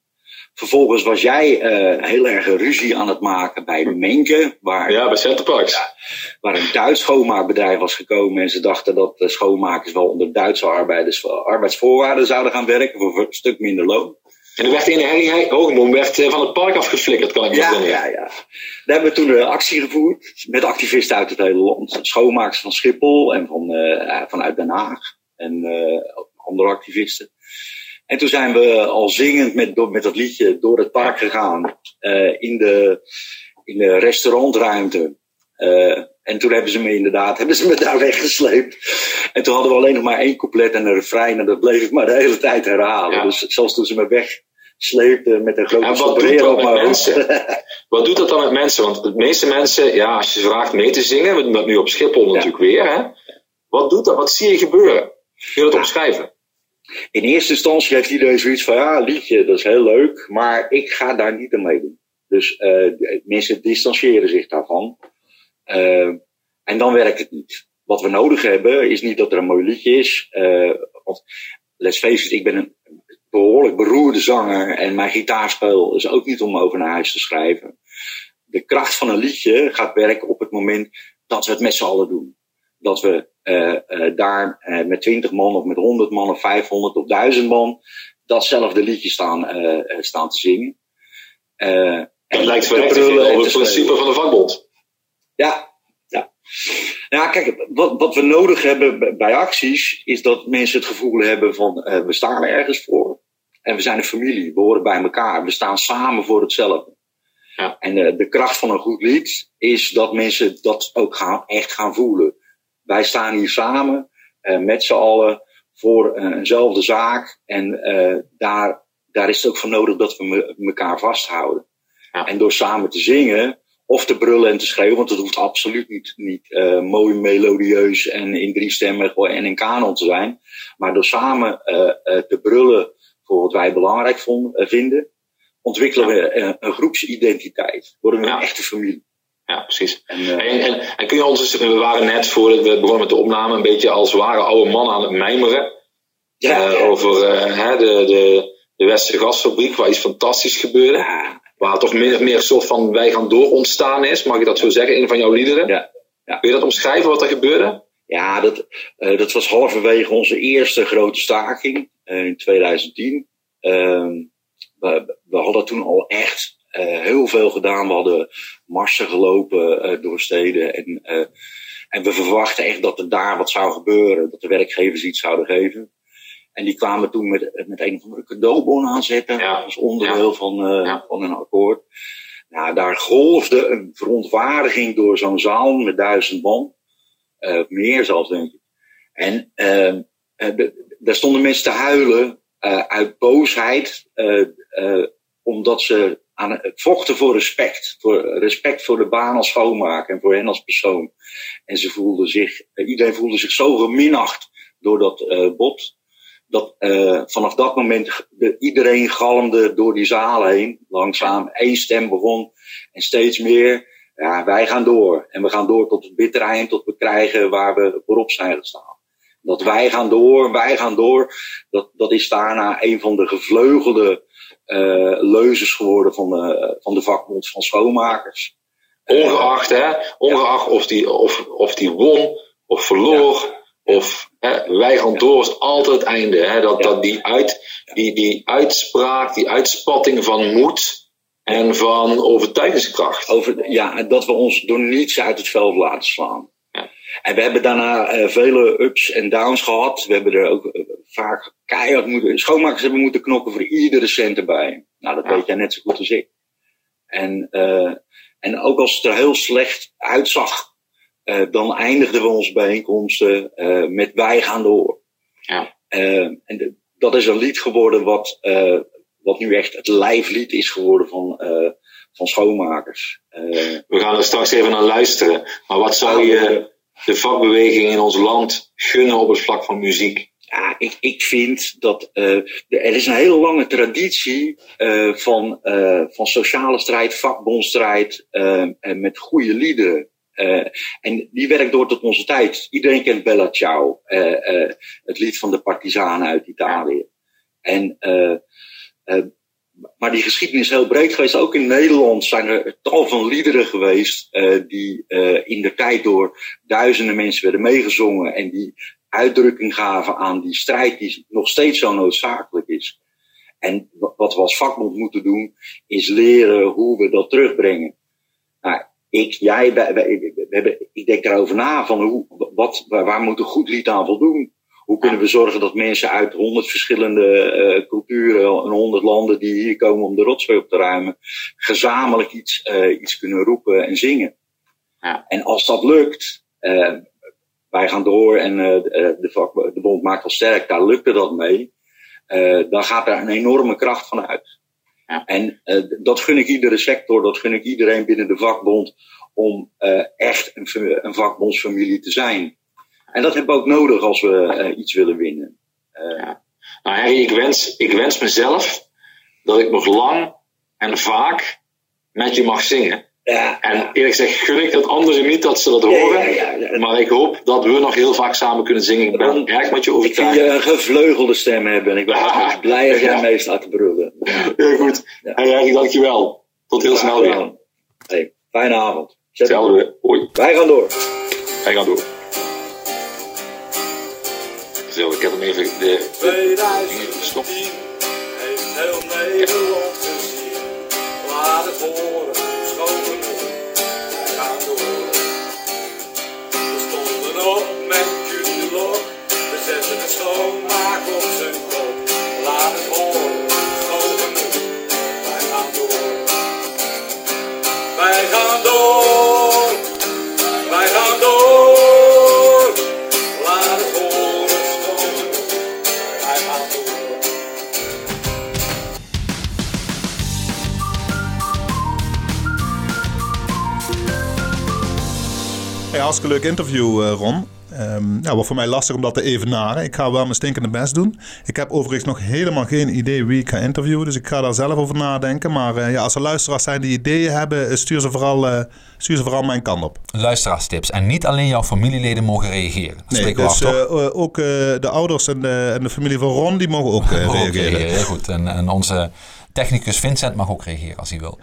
Vervolgens was jij uh, heel erg ruzie aan het maken bij Menke. Waar, ja, bij Centerparks. Ja, waar een Duits schoonmaakbedrijf was gekomen. En ze dachten dat de schoonmakers wel onder Duitse arbeiders, arbeidsvoorwaarden zouden gaan werken. Voor een stuk minder loon. En er werd in Harry Hogenboom werd eh, van het park afgeflikkerd, kan ik me ja, Ja, ja. Daar hebben we toen een actie gevoerd met activisten uit het hele land. Schoonmakers van Schiphol en van, uh, vanuit Den Haag. En uh, andere activisten. En toen zijn we al zingend met, met dat liedje door het park gegaan. eh, in, de, in de restaurantruimte. Eh, en toen hebben ze me inderdaad hebben ze me daar weggesleept. En toen hadden we alleen nog maar één couplet en een refrein. En dat bleef ik maar de hele tijd herhalen. Ja. Dus zelfs toen ze me wegsleepten met een grote dat op met mijn mensen? Wat doet dat dan met mensen? Want de meeste mensen, ja, als je ze vraagt mee te zingen, we doen dat nu op Schiphol natuurlijk weer, hè? Wat doet dat? Wat zie je gebeuren? Kun je dat omschrijven? In eerste instantie heeft iedereen zoiets van, ja, liedje, dat is heel leuk, maar ik ga daar niet aan meedoen. Dus de- mensen distancieren zich daarvan. Eh, en dan werkt het niet. Wat we nodig hebben, is niet dat er een mooi liedje is. eh, want, let's face it, ik ben een behoorlijk beroerde zanger en mijn gitaarspel is ook niet om over naar huis te schrijven. De kracht van een liedje gaat werken op het moment dat we het met z'n allen doen. Dat we daar eh, met 20 man of met 100 man of 500 of 1000 man datzelfde liedje staan, eh, eh, staan te zingen. Eh, Het lijkt en op het principe van de vakbond. Ja, ja. Ja, kijk, wat, wat we nodig hebben bij acties is dat mensen het gevoel hebben van eh, we staan er ergens voor. En we zijn een familie, we horen bij elkaar, we staan samen voor hetzelfde. Ja. En eh, de kracht van een goed lied is dat mensen dat ook gaan, echt gaan voelen. Wij staan hier samen, eh, met z'n allen, voor eh, eenzelfde zaak. En eh, daar, daar is het ook voor nodig dat we me, elkaar vasthouden. Ja. En door samen te zingen, of te brullen en te schreeuwen, want het hoeft absoluut niet, niet mooi melodieus en in drie stemmen en in kanon te zijn. Maar door samen te brullen voor wat wij belangrijk vonden, vinden, ontwikkelen we een groepsidentiteit. Worden we Ja. een echte familie. Ja, precies. En, eh, En, en, en kun je ons eens, we waren net voordat we begonnen met de opname een beetje als ware oude mannen aan het mijmeren. ja, Eh, over eh, hè, de, de, de Westerse gasfabriek, waar iets fantastisch gebeurde. ja, Waar toch min of meer een soort van wij gaan door ontstaan is. Mag je dat zo zeggen? Een van jouw liederen. Ja, ja. Kun je dat omschrijven wat er gebeurde? Ja, dat, eh, dat was halverwege onze eerste grote staking eh, in 2010. Ehm, we, we hadden toen al echt eh, heel veel gedaan. We hadden marsen gelopen eh, door steden. En, eh, en we verwachten echt dat er daar wat zou gebeuren. Dat de werkgevers iets zouden geven. En die kwamen toen met, met een of andere cadeaubon aanzetten. Ja. Als onderdeel Ja. van, eh, Ja. van een akkoord. Nou, daar golfde een verontwaardiging door zo'n zaal met duizend man. Eh, meer zelfs, denk ik. En ehm, eh, de- daar stonden mensen te huilen eh, uit boosheid, eh, eh, omdat ze aan het vochten voor respect. Voor respect voor de baan als schoonmaker en voor hen als persoon. En ze voelden zich, eh, iedereen voelde zich zo geminacht door dat eh, bot. Dat eh, vanaf dat moment iedereen galmde door die zaal heen, langzaam. één stem begon en steeds meer. Ja, wij gaan door. En we gaan door tot het bittere eind, tot we krijgen waar we voorop zijn gestaan. Dat wij gaan door, wij gaan door. Dat, dat is daarna een van de gevleugelde leuzes geworden van de, van de vakbond van schoonmakers. Ongeacht, hè? Ongeacht of, die, of, of die won of verloor. Of hè, wij gaan door is altijd het einde. Hè? Dat, Ja. dat die, uit, die, die uitspraak, die uitspatting van moed en van overtuigingskracht. Over, ja, en dat we ons door niets uit het veld laten slaan. En we hebben daarna eh, vele ups en downs gehad. We hebben er ook eh, vaak keihard moeten... Schoonmakers hebben moeten knokken voor iedere cent erbij. Nou, dat Ja. weet jij net zo goed als ik. En, eh, en ook als het er heel slecht uitzag... eh, dan eindigden we onze bijeenkomsten eh, met wij gaan door. Ja. En de- dat is een lied geworden wat, eh, wat nu echt het lijflied is geworden van, eh, van schoonmakers. Eh, We gaan er straks even naar luisteren. Maar wat zou je de vakbeweging in ons land gunnen op het vlak van muziek? Ja, ik, ik vind dat eh, er is een hele lange traditie eh, van, eh, van sociale strijd, vakbondstrijd en met goede liederen. En die werkt door tot onze tijd. Iedereen kent Bella Ciao, het lied van de partisanen uit Italië. En, maar die geschiedenis is heel breed geweest. Ook in Nederland zijn er tal van liederen geweest eh, die eh, in de tijd door duizenden mensen werden meegezongen en die uitdrukking gaven aan die strijd die nog steeds zo noodzakelijk is. En wa- wat we als vakbond moeten doen, is leren hoe we dat terugbrengen. Nou, ik, jij, we ik denk daarover na van hoe, wat, waar, waar moet een goed lied aan voldoen? Hoe kunnen we zorgen dat mensen uit honderd verschillende uh, culturen en honderd landen die hier komen om de rotzooi op te ruimen, gezamenlijk iets, uh, iets kunnen roepen en zingen? Ja. En als dat lukt, uh, wij gaan door en de, vak, de bond maakt al sterk, daar lukte dat mee, dan gaat er een enorme kracht van uit. Ja. En dat gun ik iedere sector, dat gun ik iedereen binnen de vakbond om echt een, een vakbondsfamilie te zijn. En dat hebben we ook nodig als we uh, iets willen winnen. Ja. Nou Harry, ik wens, ik wens mezelf dat ik nog lang en vaak met je mag zingen. Ja, en eerlijk gezegd gun ik dat anderen niet dat ze dat horen. Ja, ja, maar ik hoop dat we nog heel vaak samen kunnen zingen. Ik ben erg met je overtuigd. Ik je een gevleugelde stem hebben. En ik ben ah, blij als jij mee staat te brullen. Heel goed. Ja. Hey, Harry, dankjewel. Tot heel snel weer. Hey, fijne avond. Hetzelfde. Hoi. Wij gaan door. Wij gaan door. Zo, ik heb hem even de, de gestopt. heeft heel Nederland gezien. Laat het horen, schoon. Wij gaan door. We stonden op met jullie lok. We zetten het schoonmaak op zijn kop. Laat het horen, schoon. Wij gaan door. Wij gaan door. Hartstikke leuk interview, uh, Ron. Um, ja, wat voor mij lastig om dat te evenaren. Ik ga wel mijn stinkende best doen. Ik heb overigens nog helemaal geen idee wie ik ga interviewen. Dus ik ga daar zelf over nadenken. Maar uh, ja, als er luisteraars zijn die ideeën hebben, stuur ze vooral, uh, stuur ze vooral mijn kant op. Luisteraarstips. En niet alleen jouw familieleden mogen reageren. nee, dus af, ook de ouders en de, en de familie van Ron, die mogen ook reageren. Heel goed. En, en onze technicus Vincent mag ook reageren als hij wil.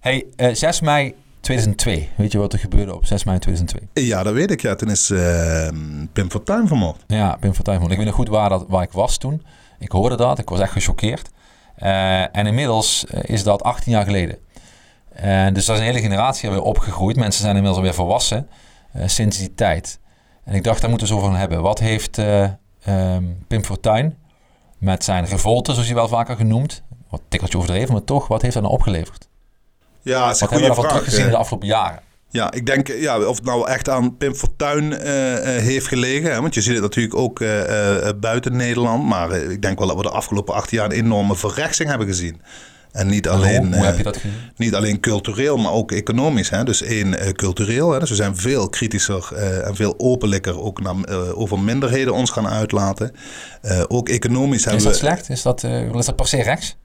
Hey, 6 mei 2002. Weet je wat er gebeurde op 6 mei 2002? Ja, dat weet ik. Ja, toen is uh, Pim Fortuyn vermoord. Ja, Pim Fortuyn vermoord. Ik weet nog goed waar, dat, waar ik was toen. Ik hoorde dat. Ik was echt gechoqueerd. Uh, en inmiddels eh, is dat 18 jaar geleden. Uh, dus dat is een hele generatie weer opgegroeid. Mensen zijn inmiddels alweer volwassen sinds die tijd. En ik dacht, daar moeten we zo van hebben. Wat heeft um, Pim Fortuyn met zijn revolte, zoals hij wel vaker genoemd, wat tikkeltje overdreven, maar toch, wat heeft hij nou opgeleverd? Ja, dat is een goede vraag. Wat teruggezien in de afgelopen jaren? Ja, ik denk ja, of het nou echt aan Pim Fortuyn uh, heeft gelegen. Hè? Want je ziet het natuurlijk ook uh, uh, buiten Nederland. Maar ik denk wel dat we de afgelopen acht jaar een enorme verrechtsing hebben gezien. En niet alleen, hoe, hoe heb je dat gezien? niet alleen cultureel, maar ook economisch. Hè? Dus één, cultureel. Hè? Dus we zijn veel kritischer en veel openlijker ook naar, over minderheden ons gaan uitlaten. ook economisch hebben we... Is dat slecht? Is dat, is dat per se rechts?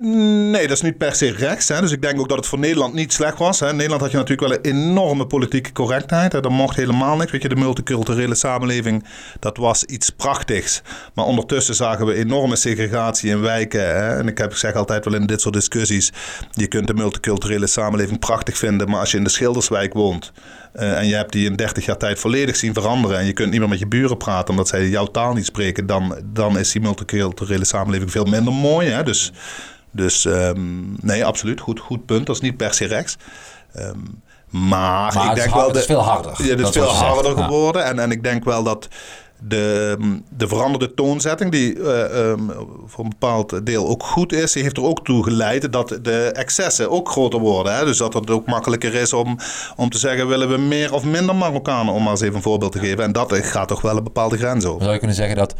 Nee, dat is niet per se rechts. Hè. Dus ik denk ook dat het voor Nederland niet slecht was. Hè. Nederland had je natuurlijk wel een enorme politieke correctheid. Hè. Dat mocht helemaal niks. Weet je, de multiculturele samenleving, dat was iets prachtigs. Maar ondertussen zagen we enorme segregatie in wijken. Hè. En ik heb zeg altijd wel in dit soort discussies... je kunt de multiculturele samenleving prachtig vinden... maar als je in de Schilderswijk woont... Uh, en je hebt die in 30 jaar tijd volledig zien veranderen. En je kunt niet meer met je buren praten omdat zij jouw taal niet spreken. Dan, dan is die multiculturele samenleving veel minder mooi. Hè? Dus dus um, nee, absoluut. Goed, goed punt. Dat is niet per se rechts. Um, maar, maar, ik denk wel. Het is veel harder. Ja, het is veel harder geworden. En, en ik denk wel dat de, de veranderde toonzetting, die uh, um, voor een bepaald deel ook goed is, die heeft er ook toe geleid dat de excessen ook groter worden. Hè? Dus dat het ook makkelijker is om, om te zeggen: willen we meer of minder Marokkanen, om maar eens even een voorbeeld te geven. En dat gaat toch wel een bepaalde grens over. Zou je kunnen zeggen dat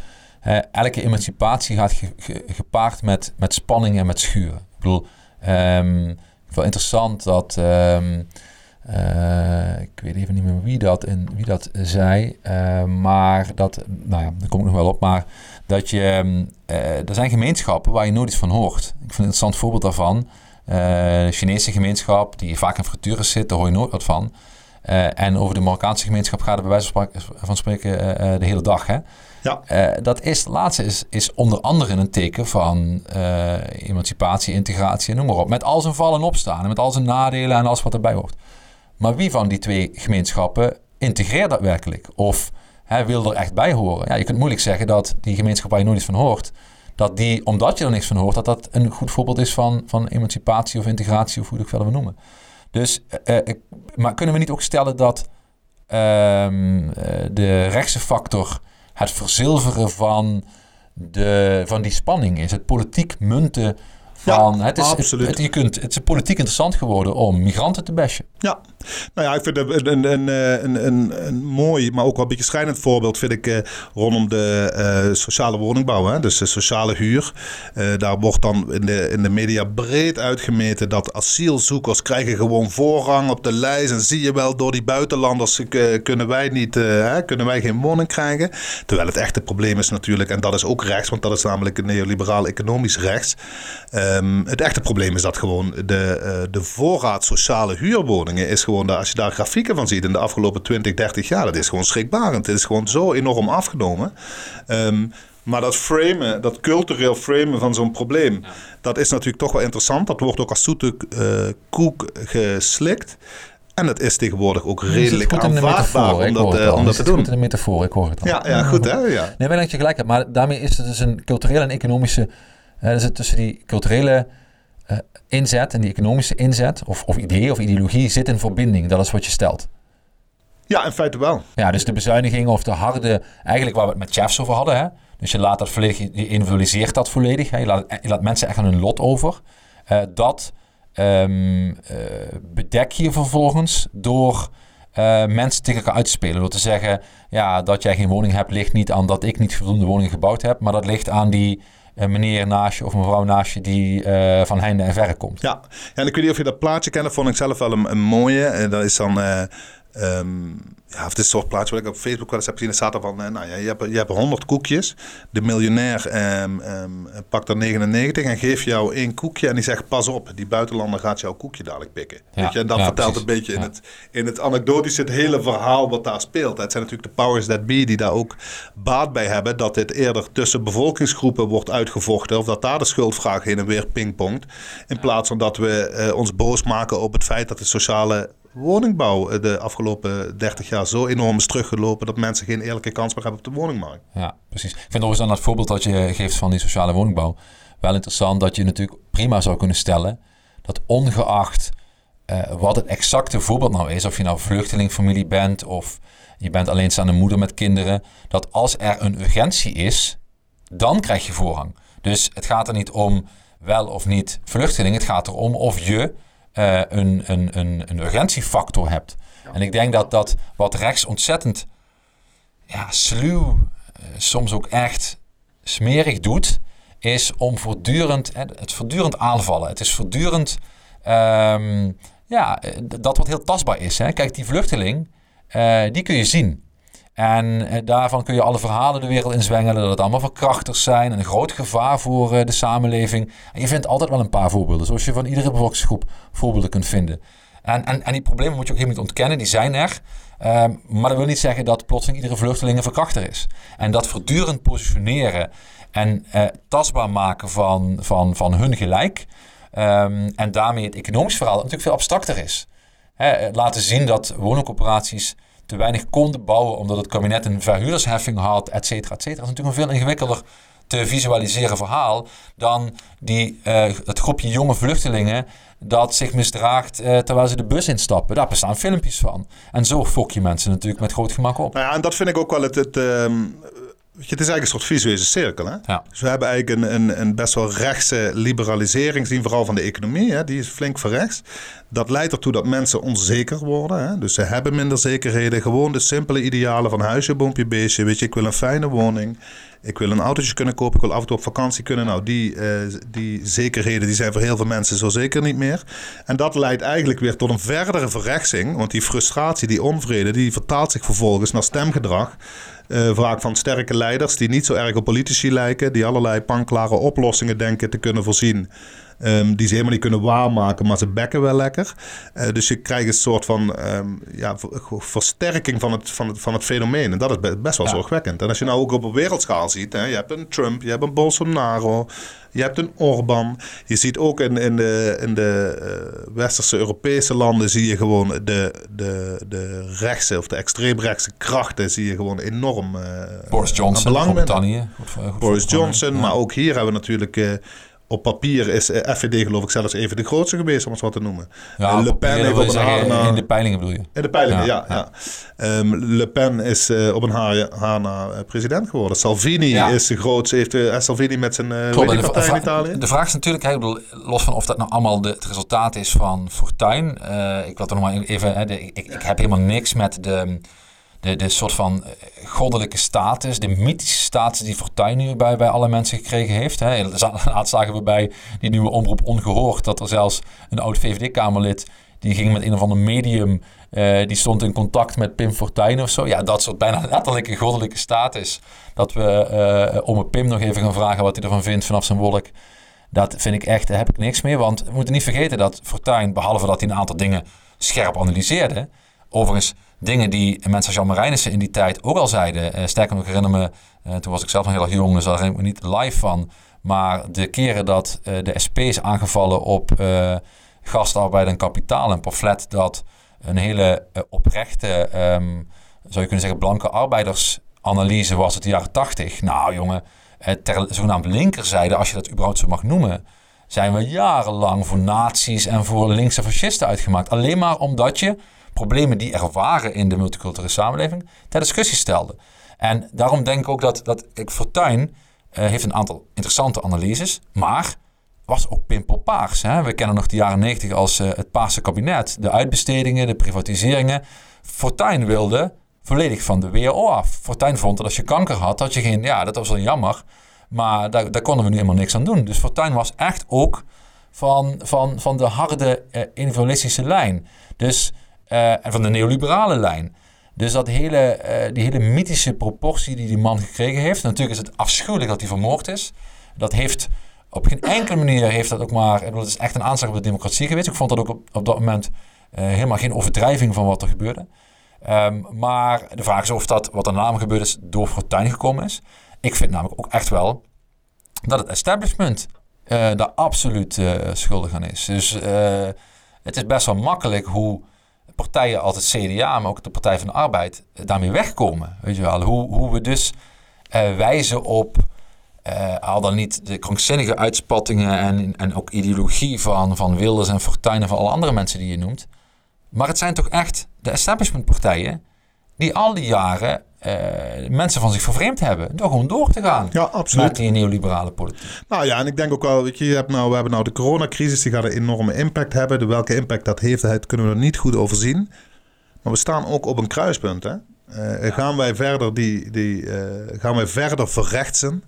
elke emancipatie gaat gepaard met, met spanning en met schuren. Ik bedoel, um, wel interessant dat. Um, uh, ik weet even niet meer wie dat, in, wie dat zei. Uh, maar dat, nou ja, daar kom ik nog wel op. Maar dat je, uh, er zijn gemeenschappen waar je nooit iets van hoort. Ik vind een interessant voorbeeld daarvan. de Chinese gemeenschap, die vaak in frituren zit, daar hoor je nooit wat van. en over de Marokkaanse gemeenschap gaat het bij wijze van spreken de hele dag. Hè? Ja. Dat is, laatste is, is onder andere een teken van emancipatie, integratie en noem maar op. Met al zijn vallen opstaan en met al zijn nadelen en alles wat erbij hoort. Maar wie van die twee gemeenschappen integreert dat werkelijk? Of hè, wil er echt bij horen? Ja, je kunt moeilijk zeggen dat die gemeenschap waar je nooit iets van hoort, dat die, omdat je er niks van hoort, dat dat een goed voorbeeld is van, van emancipatie of integratie of hoe je het verder wil noemen. Dus, uh, maar kunnen we niet ook stellen dat uh, de rechtse factor het verzilveren van, de, van die spanning is. Het politiek munten van... het, is, absoluut. Het, je kunt, het is politiek interessant geworden om migranten te bashen. Ja, nou ja, ik vind een, een, een, een, een, een mooi, maar ook wel een beetje schrijnend voorbeeld vind ik eh, rondom de eh, sociale woningbouw. Hè? Dus de sociale huur. Eh, daar wordt dan in de, in de media breed uitgemeten dat asielzoekers krijgen gewoon voorrang op de lijst. En zie je wel, door die buitenlanders kunnen wij niet, hè, kunnen wij geen woning krijgen. Terwijl het echte probleem is natuurlijk, en dat is ook rechts, want dat is namelijk een neoliberaal economisch rechts. Ehm, het echte probleem is dat gewoon de, eh, de voorraad sociale huurwoningen is gewoon, daar, als je daar grafieken van ziet in de afgelopen 20, 30 jaar, dat is gewoon schrikbarend. Het is gewoon zo enorm afgenomen. Ehm, maar dat framen, dat cultureel framen van zo'n probleem, dat is natuurlijk toch wel interessant. Dat wordt ook als zoete eh, koek geslikt. En het is tegenwoordig ook redelijk in de aanvaardbaar ik om dat, eh, om Je dat te doen. goed in de metafoor, ik hoor het al. Ja, ja, goed hè? Ja. Nee, wel dat je gelijk hebt. Maar daarmee is het dus een culturele en economische... Uh, er zit tussen die culturele uh, inzet en die economische inzet... Of, of idee of ideologie zit in verbinding. Dat is wat je stelt. Ja, in feite wel. Ja, dus de bezuinigingen of de harde... Eigenlijk waar we het met chefs over hadden. Hè? Dus je laat dat volledig... Je individualiseert dat volledig. Hè? Je, laat, je laat mensen echt aan hun lot over. Uh, dat um, bedek je vervolgens door... Uh, mensen tegen elkaar uit te spelen. Door te zeggen, ja, dat jij geen woning hebt, ligt niet aan dat ik niet voldoende woningen gebouwd heb. Maar dat ligt aan die uh, meneer naast je of mevrouw naast je die uh, van heinde en verre komt. Ja. ja, en ik weet niet of je dat plaatje kent. Dat vond ik zelf wel een, een mooie. En dat is dan... Um, ja, of dit soort plaatje wat ik op Facebook wel eens heb gezien. Er staat er van, nou ja, je hebt, je hebt 100 koekjes. De miljonair um, um, pakt er 99 en geeft jou één koekje. En die zegt, pas op, die buitenlander gaat jouw koekje dadelijk pikken. Ja, Weet je? En dat ja, vertelt precies. een beetje in, het, in het anekdotische het hele verhaal wat daar speelt. Het zijn natuurlijk de powers that be die daar ook baat bij hebben. Dat dit eerder tussen bevolkingsgroepen wordt uitgevochten. Of dat daar de schuldvraag heen en weer pingpongt. In plaats van dat we uh, ons boos maken op het feit dat de sociale woningbouw de afgelopen 30 jaar zo enorm is teruggelopen dat mensen geen eerlijke kans meer hebben op de woningmarkt. Ja, precies. Ik vind overigens aan dat voorbeeld dat je geeft van die sociale woningbouw wel interessant dat je natuurlijk prima zou kunnen stellen dat ongeacht uh, wat het exacte voorbeeld nou is, of je nou vluchtelingfamilie bent of je bent alleenstaande moeder met kinderen, dat als er een urgentie is, dan krijg je voorrang. Dus het gaat er niet om wel of niet vluchteling, het gaat erom of je uh, een, een, een, een urgentiefactor hebt. Ja. En ik denk dat dat wat rechts ontzettend ja, sluw, uh, soms ook echt smerig doet, is om voortdurend, het voortdurend aanvallen. Het is voortdurend, um, ja, dat wat heel tastbaar is. Hè. Kijk, die vluchteling, uh, die kun je zien. En eh, daarvan kun je alle verhalen de wereld in zwengelen. Dat het allemaal verkrachters zijn. En een groot gevaar voor uh, de samenleving. En je vindt altijd wel een paar voorbeelden. Zoals je van iedere bevolkingsgroep voorbeelden kunt vinden. En, en, en die problemen moet je ook helemaal niet ontkennen. Die zijn er. Um, maar dat wil niet zeggen dat plotseling iedere vluchteling een verkrachter is. En dat voortdurend positioneren en uh, tastbaar maken van, van, van hun gelijk. Um, en daarmee het economisch verhaal natuurlijk veel abstracter is. He, laten zien dat woningcorporaties te weinig konden bouwen omdat het kabinet een verhuurdersheffing had, et cetera, et cetera. Dat is natuurlijk een veel ingewikkelder te visualiseren verhaal dan die, uh, het groepje jonge vluchtelingen dat zich misdraagt uh, terwijl ze de bus instappen. Daar bestaan filmpjes van. En zo fok je mensen natuurlijk met groot gemak op. Nou ja, en dat vind ik ook wel het... het um... Het is eigenlijk een soort visuele cirkel. Hè? Ja. Dus we hebben eigenlijk een, een, een, best wel rechtse liberalisering gezien, vooral van de economie. Hè? Die is flink voor rechts. Dat leidt ertoe dat mensen onzeker worden. Hè? Dus ze hebben minder zekerheden. Gewoon de simpele idealen van huisje, boompje, beestje. Weet je, ik wil een fijne woning. Ik wil een autootje kunnen kopen. Ik wil af en toe op vakantie kunnen. Nou, die, uh, die zekerheden die zijn voor heel veel mensen zo zeker niet meer. En dat leidt eigenlijk weer tot een verdere verrechtsing. Want die frustratie, die onvrede, die vertaalt zich vervolgens naar stemgedrag. Vaak van sterke leiders die niet zo erg op politici lijken. Die allerlei panklare oplossingen denken te kunnen voorzien. Um, die ze helemaal niet kunnen waarmaken, maar ze bekken wel lekker. Uh, dus je krijgt een soort van um, ja, versterking van het, van, het, van het fenomeen. En dat is best wel ja. zorgwekkend. En als je nou ook op een wereldschaal ziet, hè, je hebt een Trump, je hebt een Bolsonaro, je hebt een Orbán. Je ziet ook in, in de, in de uh, westerse Europese landen zie je gewoon de, de, de rechtse of de extreemrechtse krachten zie je gewoon enorm uh, Boris Johnson, Groot-Brittannië. Boris Johnson, maar ook hier hebben we natuurlijk op papier is eh, FVD geloof ik zelfs even de grootste geweest, om het wat te noemen. Ja, Le Pen heeft op een zeggen, haar na... In de peilingen bedoel je? In de peilingen, Ja, ja. ja, Ehm, Le Pen is eh, op een haar, haar na eh, president geworden. Salvini is de grootste. Heeft Salvini met zijn uh, Klopt, de, partij in Italië? de vraag is natuurlijk, ik bedoel, los van of dat nou allemaal de, het resultaat is van Fortuyn. eh, ik wil er nog maar even, hè, de, ik, ik heb helemaal niks met de, de, de soort van eh, goddelijke status, de mythische status die Fortuyn nu bij, bij alle mensen gekregen heeft. Hè. Laatst zagen we bij die nieuwe omroep ongehoord dat er zelfs een oud VVD-kamerlid die ging met een of ander medium, eh, die stond in contact met Pim Fortuyn of zo. Ja, dat soort bijna letterlijke goddelijke status. Dat we eh om Pim nog even gaan vragen wat hij ervan vindt vanaf zijn wolk. Dat vind ik echt, daar heb ik niks mee. Want we moeten niet vergeten dat Fortuyn, behalve dat hij een aantal dingen scherp analyseerde. Overigens, dingen die mensen als Jan Marijnissen in die tijd ook al zeiden. Eh, sterker nog, ik herinner me, eh, toen was ik zelf nog heel erg jong, dus daar herinner ik me niet live van. Maar de keren dat eh, de SP is aangevallen op gastarbeid en kapitaal. Een pamflet dat een hele oprechte, ehm, zou je kunnen zeggen, blanke arbeidersanalyse was uit de jaren tachtig. Nou jongen, ter zogenaamd linkerzijde, als je dat überhaupt zo mag noemen, zijn we jarenlang voor nazi's en voor linkse fascisten uitgemaakt. Alleen maar omdat je problemen die er waren in de multiculturele samenleving ter discussie stelde. En daarom denk ik ook dat, dat ik, eh, heeft een aantal interessante analyses, maar was ook pimpelpaars. Hè? We kennen nog de jaren negentig als eh, het paarse kabinet. De uitbestedingen, de privatiseringen. Fortuyn wilde volledig van de WO af. Fortuyn vond dat als je kanker had, had je geen... Ja, dat was wel jammer. Maar daar, daar konden we nu helemaal niks aan doen. Dus Fortuyn was echt ook van, van, van de harde individualistische lijn. Dus, eh, en van de neoliberale lijn. Dus dat hele, eh, die hele mythische proportie die die man gekregen heeft. Natuurlijk is het afschuwelijk dat hij vermoord is. Dat heeft op geen enkele manier heeft dat ook maar. Het is echt een aanslag op de democratie geweest. Ik vond dat ook op, op dat moment eh, helemaal geen overdrijving van wat er gebeurde. Ehm, maar de vraag is of dat wat er naam gebeurd is door Fortuyn gekomen is. Ik vind namelijk ook echt wel dat het establishment eh, daar absoluut schuldig aan is. Dus het is best wel makkelijk hoe partijen als het CDA, maar ook de Partij van de Arbeid, eh, daarmee wegkomen. Weet je wel, hoe, hoe we dus eh, wijzen op eh, al dan niet de krankzinnige uitspattingen en, en ook ideologie van, van Wilders en Fortuyn en van alle andere mensen die je noemt. Maar het zijn toch echt de establishmentpartijen die al die jaren eh, mensen van zich vervreemd hebben. Door gewoon door te gaan Ja, absoluut. met die neoliberale politiek. Nou ja, en ik denk ook wel, weet je, je hebt nou, we hebben nou de coronacrisis, die gaat een enorme impact hebben. De welke impact dat heeft, dat kunnen we er niet goed overzien. Maar we staan ook op een kruispunt. Hè? Eh, Gaan wij verder, die, die, eh, gaan wij verder verrechtsen?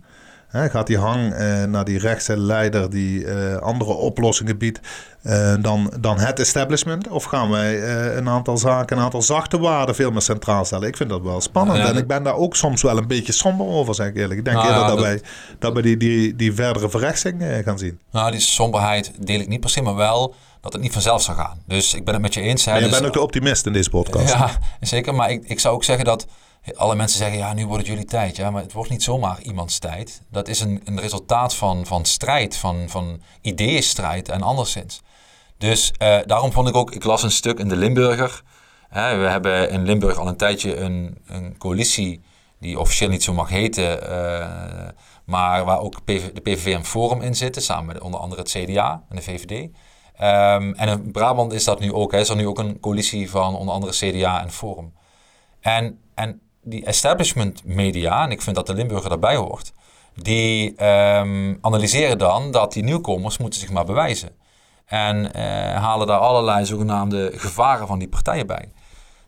Hè, gaat die hang eh, naar die rechtse leider die eh, andere oplossingen biedt eh, dan, dan het establishment? Of gaan wij een aantal zaken, een aantal zachte waarden veel meer centraal stellen? Ik vind dat wel spannend. Ja, en ik ben daar ook soms wel een beetje somber over, zeg ik eerlijk. Ik denk Nou eerder ja, dat, dat- wij, dat we die, die, die verdere verrechtsing gaan zien. Nou, die somberheid deel ik niet per se, maar wel dat het niet vanzelf zou gaan. Dus ik ben het met je eens. Hè, Maar je dus- bent ook de optimist in deze podcast. Ja, zeker. Maar ik, ik zou ook zeggen dat alle mensen zeggen, ja, nu wordt het jullie tijd. Ja, maar het wordt niet zomaar iemands tijd. Dat is een, een resultaat van, van strijd, van, van ideeënstrijd en anderszins. Dus eh, daarom vond ik ook, ik las een stuk in de Limburger. We hebben in Limburg al een tijdje een, een coalitie die officieel niet zo mag heten, eh, maar waar ook de PVV en Forum in zitten, samen met onder andere het CDA en de VVD. Ehm, en in Brabant is dat nu ook. Hè, is er nu ook een coalitie van onder andere CDA en Forum. En, en die establishment media, en ik vind dat de Limburger daarbij hoort, die ehm, analyseren dan dat die nieuwkomers moeten zich maar bewijzen. En eh, halen daar allerlei zogenaamde gevaren van die partijen bij.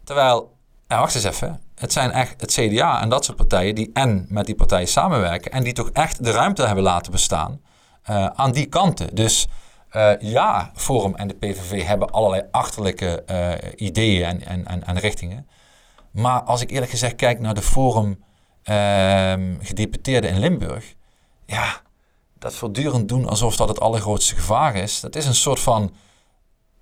Terwijl, ja, wacht eens even, het zijn echt het CDA en dat soort partijen die en met die partijen samenwerken en die toch echt de ruimte hebben laten bestaan eh, aan die kanten. Dus eh, ja, Forum en de PVV hebben allerlei achterlijke ideeën en, en, en richtingen. Maar als ik eerlijk gezegd kijk naar de Forum ehm gedeputeerden in Limburg, ja, dat voortdurend doen alsof dat het allergrootste gevaar is, dat is een soort van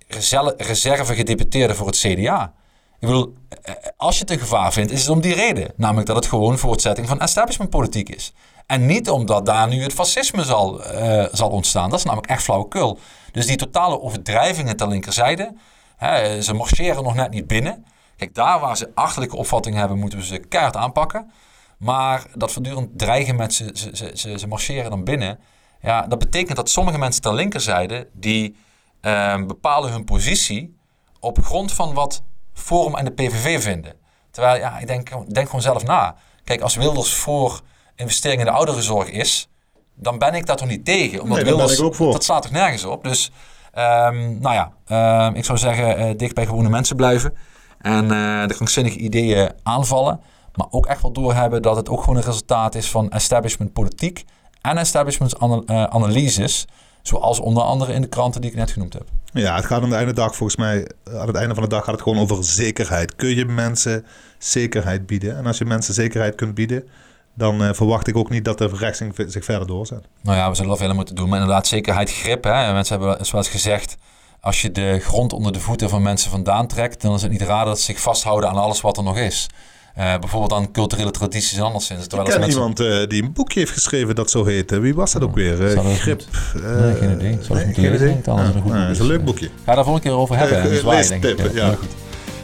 reserve, reserve gedeputeerde voor het CDA. Ik bedoel, eh, als je het een gevaar vindt, is het om die reden. Namelijk dat het gewoon voortzetting van establishmentpolitiek is. En niet omdat daar nu het fascisme zal, eh, zal ontstaan. Dat is namelijk echt flauwekul. Dus die totale overdrijvingen ter linkerzijde. Hè, ze marcheren nog net niet binnen. Kijk, daar waar ze achterlijke opvattingen hebben, moeten we ze keihard aanpakken. Maar dat voortdurend dreigen met ze, ze, ze, ze, marcheren dan binnen. Ja, dat betekent dat sommige mensen ter linkerzijde... die ehm, bepalen hun positie op grond van wat Forum en de PVV vinden. Terwijl, ja, ik denk, denk gewoon zelf na. Kijk, als Wilders voor investeringen in de ouderenzorg is... dan ben ik daar toch niet tegen. Omdat Nee, Wilders, ik ook voor. Dat slaat toch nergens op. Dus, ehm, nou ja, ehm, ik zou zeggen, eh, dicht bij gewone mensen blijven. En eh, de krankzinnige ideeën aanvallen. Maar ook echt wel doorhebben dat het ook gewoon een resultaat is van establishment politiek en establishment eh, analyses. Zoals onder andere in de kranten die ik net genoemd heb. Ja, het gaat aan het einde dag volgens mij, aan het einde van de dag gaat het gewoon over zekerheid. Kun je mensen zekerheid bieden? En als je mensen zekerheid kunt bieden, dan eh, verwacht ik ook niet dat de verrechtsing zich verder doorzet. Nou ja, we zullen wel veel moeten doen. Maar inderdaad, zekerheid, grip. Hè? Mensen hebben wel eens gezegd... als je de grond onder de voeten van mensen vandaan trekt... dan is het niet raar dat ze zich vasthouden aan alles wat er nog is. Eh, bijvoorbeeld aan culturele tradities en anderszins. Ik Terwijl ken als mensen... iemand eh, die een boekje heeft geschreven dat zo heet. Wie was dat ook weer? Eh, grip. Nee, geen idee. Dat nee, moeten lezen, ik, Ja, een goed dat is een leuk boekje. Ga daar volgende keer over hebben. En eh, zwaaien, denk ik. leestippen, ja. Goed.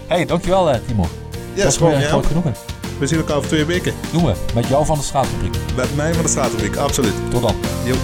hey, dankjewel Timo. Ja, dat is gewoon, ja. groot genoegen. We zien elkaar over twee weken. Doen we. Met jou van de straatfabriek. Met mij van de Straatfabriek, absoluut. Tot dan. Jo.